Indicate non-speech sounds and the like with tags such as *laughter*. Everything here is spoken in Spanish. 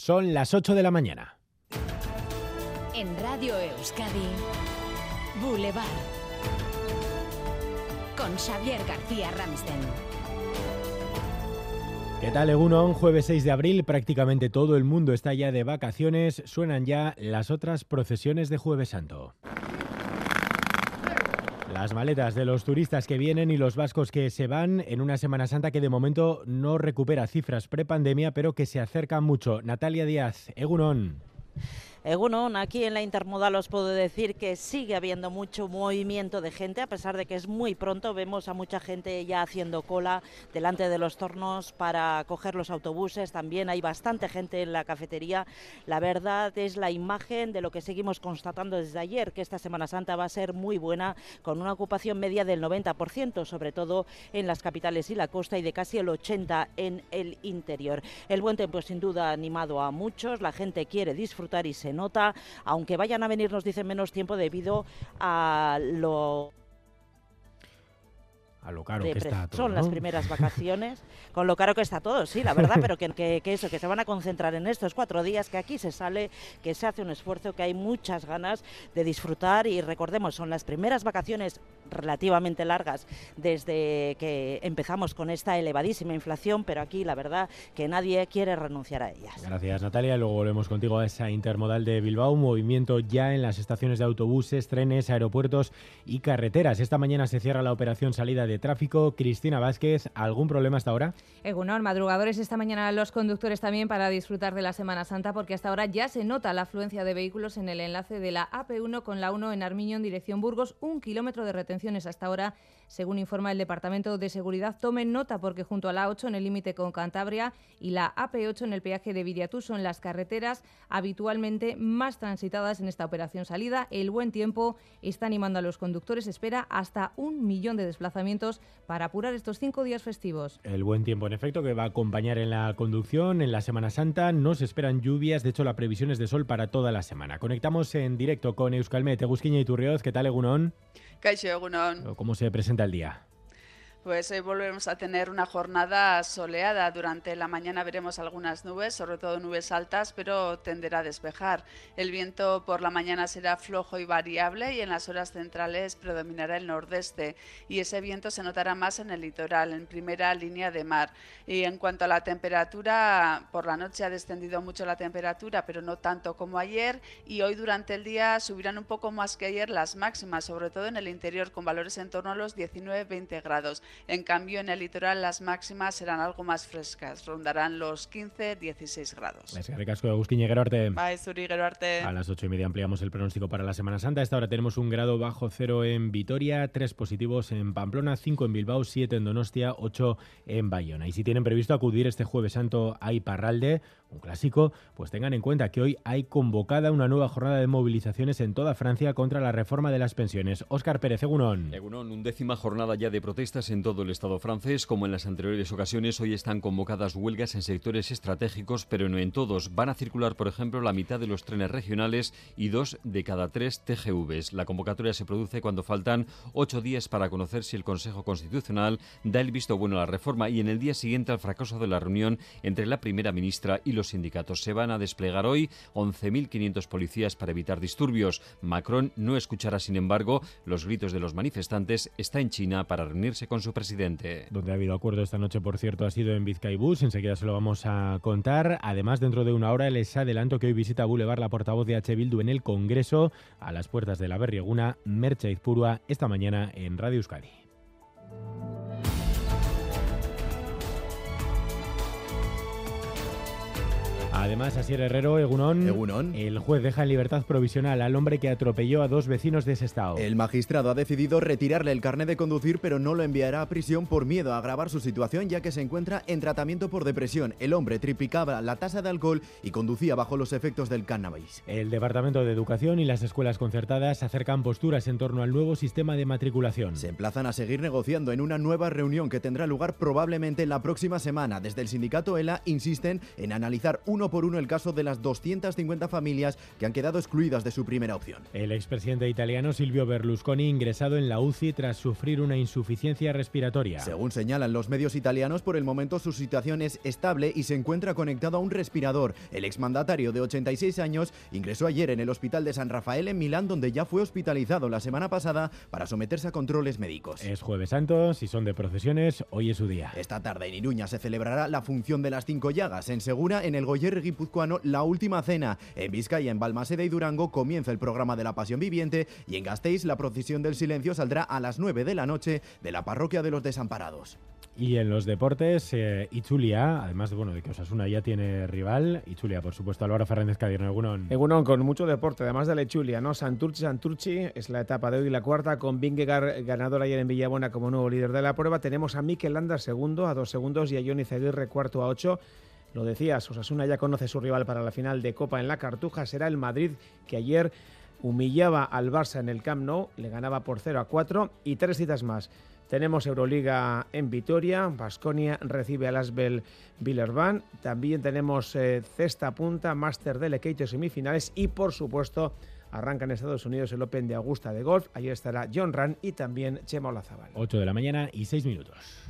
Son las 8 de la mañana. En Radio Euskadi, Boulevard. Con Xavier García Ramsten. ¿Qué tal, Egunon? Jueves 6 de abril, prácticamente todo el mundo está ya de vacaciones. Suenan ya las otras procesiones de Jueves Santo. Las maletas de los turistas que vienen y los vascos que se van en una Semana Santa que de momento no recupera cifras prepandemia, pero que se acerca mucho. Natalia Díaz, Egunon. Egunon, aquí en la intermodal os puedo decir que sigue habiendo mucho movimiento de gente, a pesar de que es muy pronto, vemos a mucha gente ya haciendo cola delante de los tornos para coger los autobuses, también hay bastante gente en la cafetería. La verdad es la imagen de lo que seguimos constatando desde ayer, que esta Semana Santa va a ser muy buena, con una ocupación media del 90%, sobre todo en las capitales y la costa, y de casi el 80% en el interior. El buen tiempo sin duda ha animado a muchos, la gente quiere disfrutar y se nota, aunque vayan a venir, nos dicen menos tiempo debido a lo a lo caro que está todo, Son las primeras *laughs* vacaciones, con lo caro que está todo, sí, la verdad, *laughs* pero que, que, que, eso, que se van a concentrar en estos cuatro días, que aquí se sale, que se hace un esfuerzo, que hay muchas ganas de disfrutar. Y recordemos, son las primeras vacaciones relativamente largas desde que empezamos con esta elevadísima inflación, pero aquí la verdad que nadie quiere renunciar a ellas. Gracias Natalia, luego volvemos contigo a esa intermodal de Bilbao, movimiento ya en las estaciones de autobuses, trenes, aeropuertos y carreteras. Esta mañana se cierra la operación salida de tráfico. Cristina Vázquez, ¿algún problema hasta ahora? Egunor, madrugadores esta mañana los conductores también para disfrutar de la Semana Santa porque hasta ahora ya se nota la afluencia de vehículos en el enlace de la AP1 con la 1 en Armiño en dirección Burgos, un kilómetro de retenciones hasta ahora según informa el Departamento de Seguridad, tomen nota porque junto a la 8 en el límite con Cantabria y la AP8 en el peaje de Viriatú son las carreteras habitualmente más transitadas en esta operación salida. El buen tiempo está animando a los conductores, espera hasta un millón de desplazamientos para apurar estos cinco días festivos. El buen tiempo, en efecto, que va a acompañar en la conducción en la Semana Santa. No se esperan lluvias, de hecho la previsión es de sol para toda la semana. Conectamos en directo con Euskalmet, Egusquiña y Turrioz. ¿Qué tal, Egunon? Kaixo, Egunon. ¿Cómo se presenta el día? Pues hoy volvemos a tener una jornada soleada. Durante la mañana veremos algunas nubes, sobre todo nubes altas, pero tenderá a despejar. El viento por la mañana será flojo y variable y en las horas centrales predominará el nordeste y ese viento se notará más en el litoral, en primera línea de mar. Y en cuanto a la temperatura, por la noche ha descendido mucho la temperatura, pero no tanto como ayer y hoy durante el día subirán un poco más que ayer las máximas, sobre todo en el interior con valores en torno a los 19-20 grados. En cambio, en el litoral las máximas serán algo más frescas, rondarán los 15-16 grados. Es que casco de Agustín Arte. Arte. A las ocho y media ampliamos el pronóstico para la Semana Santa. A esta hora tenemos un grado bajo cero en Vitoria, tres positivos en Pamplona, cinco en Bilbao, siete en Donostia, ocho en Bayona. Y si tienen previsto acudir este Jueves Santo a Iparralde, un clásico, pues tengan en cuenta que hoy hay convocada una nueva jornada de movilizaciones en toda Francia contra la reforma de las pensiones. Óscar Pérez, Egunon. Egunon, undécima jornada ya de protestas en todo el Estado francés. Como en las anteriores ocasiones, hoy están convocadas huelgas en sectores estratégicos, pero no en todos. Van a circular, por ejemplo, la mitad de los trenes regionales y dos de cada tres TGVs. La convocatoria se produce cuando faltan ocho días para conocer si el Consejo Constitucional da el visto bueno a la reforma y en el día siguiente al fracaso de la reunión entre la primera ministra y los sindicatos. Se van a desplegar hoy 11.500 policías para evitar disturbios. Macron no escuchará, sin embargo, los gritos de los manifestantes. Está en China para reunirse con su presidente. Donde ha habido acuerdo esta noche, por cierto, ha sido en Vizcaibús. Enseguida se lo vamos a contar. Además, dentro de una hora les adelanto que hoy visita Boulevard la portavoz de H. Bildu en el Congreso a las puertas de la Berrieguna, Merche Izpurua, esta mañana en Radio Euskadi. Además, Asier Herrero, Egunón, Egunon. el juez deja en libertad provisional al hombre que atropelló a dos vecinos de ese estado. El magistrado ha decidido retirarle el carnet de conducir, pero no lo enviará a prisión por miedo a agravar su situación, ya que se encuentra en tratamiento por depresión. El hombre triplicaba la tasa de alcohol y conducía bajo los efectos del cannabis. El Departamento de Educación y las escuelas concertadas acercan posturas en torno al nuevo sistema de matriculación. Se emplazan a seguir negociando en una nueva reunión que tendrá lugar probablemente la próxima semana. Desde el sindicato ELA insisten en analizar una uno por uno el caso de las 250 familias que han quedado excluidas de su primera opción. El expresidente italiano Silvio Berlusconi ingresado en la UCI tras sufrir una insuficiencia respiratoria. Según señalan los medios italianos, por el momento su situación es estable y se encuentra conectado a un respirador. El exmandatario de 86 años ingresó ayer en el hospital de San Rafael en Milán, donde ya fue hospitalizado la semana pasada para someterse a controles médicos. Es jueves santo, si son de procesiones, hoy es su día. Esta tarde en Iruña se celebrará la función de las cinco llagas. En Segura, en el Goyer guipuzcoano, la última cena. En Vizcaya, en Balmaseda y Durango, comienza el programa de la Pasión Viviente y en Gasteiz, la procesión del silencio saldrá a las 9 de la noche de la parroquia de los desamparados. Y en los deportes, eh, Ichulia, además de, bueno, de que Osasuna ya tiene rival, Ichulia, por supuesto, Álvaro Fernández Cadierno, Egunon. Egunon, con mucho deporte, además de la Ichulia, ¿no? Santurchi, Santurchi, es la etapa de hoy, la cuarta, con Vingegaard ganador ayer en Villabona como nuevo líder de la prueba. Tenemos a Mikel Landa segundo a dos segundos y a Johnny Zaguirre cuarto a ocho. Lo decías, Osasuna ya conoce su rival para la final de Copa en la Cartuja, será el Madrid, que ayer humillaba al Barça en el Camp Nou, le ganaba por 0 a 4 y tres citas más. Tenemos Euroliga en Vitoria, Basconia recibe al Asbel Villerban, también tenemos eh, cesta punta, Master de Lequeito semifinales y por supuesto arranca en Estados Unidos el Open de Augusta de Golf, ahí estará John Rand y también Chema Olazábal. 8 de la mañana y 6 minutos.